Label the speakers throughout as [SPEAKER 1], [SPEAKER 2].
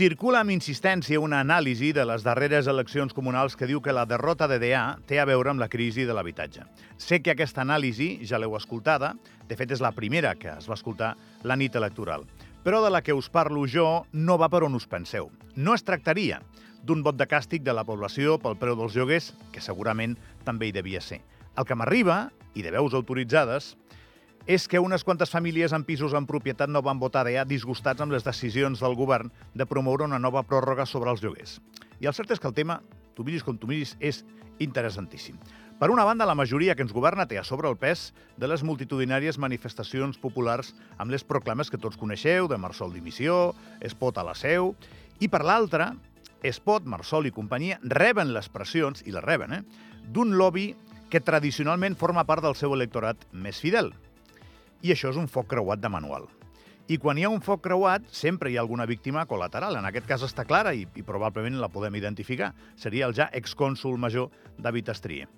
[SPEAKER 1] Circula amb insistència una anàlisi de les darreres eleccions comunals que diu que la derrota de DA té a veure amb la crisi de l'habitatge. Sé que aquesta anàlisi ja l'heu escoltada, de fet és la primera que es va escoltar la nit electoral. Però de la que us parlo jo no va per on us penseu. No es tractaria d'un vot de càstig de la població pel preu dels lloguers, que segurament també hi devia ser. El que m'arriba, i de veus autoritzades, és que unes quantes famílies amb pisos en propietat no van votar DEA disgustats amb les decisions del govern de promoure una nova pròrroga sobre els lloguers. I el cert és que el tema, tu miris com tu miris, és interessantíssim. Per una banda, la majoria que ens governa té a sobre el pes de les multitudinàries manifestacions populars amb les proclames que tots coneixeu, de Marsol dimissió, Espot a la seu, i per l'altra, Espot, Marsol i companyia reben les pressions, i les reben, eh, d'un lobby que tradicionalment forma part del seu electorat més fidel, i això és un foc creuat de manual. I quan hi ha un foc creuat, sempre hi ha alguna víctima col·lateral. En aquest cas està clara i, i probablement la podem identificar. Seria el ja excònsul major David Estrier.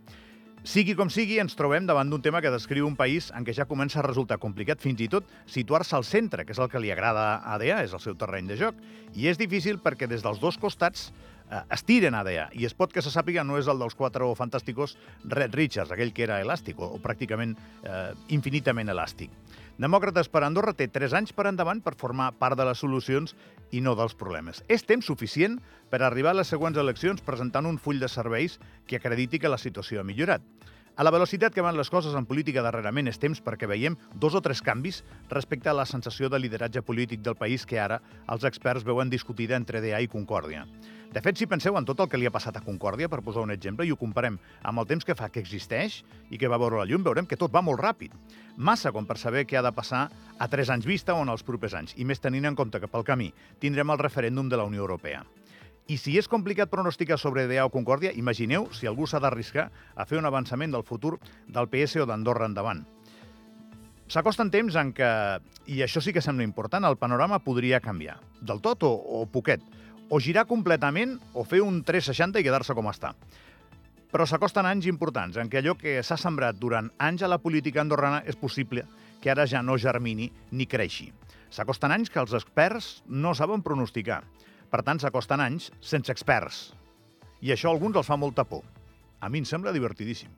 [SPEAKER 1] Sigui com sigui, ens trobem davant d'un tema que descriu un país en què ja comença a resultar complicat fins i tot situar-se al centre, que és el que li agrada a ADA, és el seu terreny de joc. I és difícil perquè des dels dos costats eh, estiren ADA, i es pot que se sàpiga no és el dels quatre fantàsticos Red Richards, aquell que era elàstic o, o pràcticament eh, infinitament elàstic. Demòcrates per Andorra té 3 anys per endavant per formar part de les solucions i no dels problemes. És temps suficient per arribar a les següents eleccions presentant un full de serveis que acrediti que la situació ha millorat. A la velocitat que van les coses en política darrerament és temps perquè veiem dos o tres canvis respecte a la sensació de lideratge polític del país que ara els experts veuen discutida entre DA i Concòrdia. De fet, si penseu en tot el que li ha passat a Concòrdia, per posar un exemple, i ho comparem amb el temps que fa que existeix i que va veure la llum, veurem que tot va molt ràpid. Massa com per saber què ha de passar a tres anys vista o en els propers anys, i més tenint en compte que pel camí tindrem el referèndum de la Unió Europea. I si és complicat pronosticar sobre DA o Concòrdia, imagineu si algú s'ha d'arriscar a fer un avançament del futur del PS o d'Andorra endavant. S'acosten temps en què, i això sí que sembla important, el panorama podria canviar. Del tot o, o poquet. O girar completament o fer un 360 i quedar-se com està. Però s'acosten anys importants en què allò que s'ha sembrat durant anys a la política andorrana és possible que ara ja no germini ni creixi. S'acosten anys que els experts no saben pronosticar. Per tant, s'acosten anys sense experts. I això a alguns els fa molta por. A mi em sembla divertidíssim.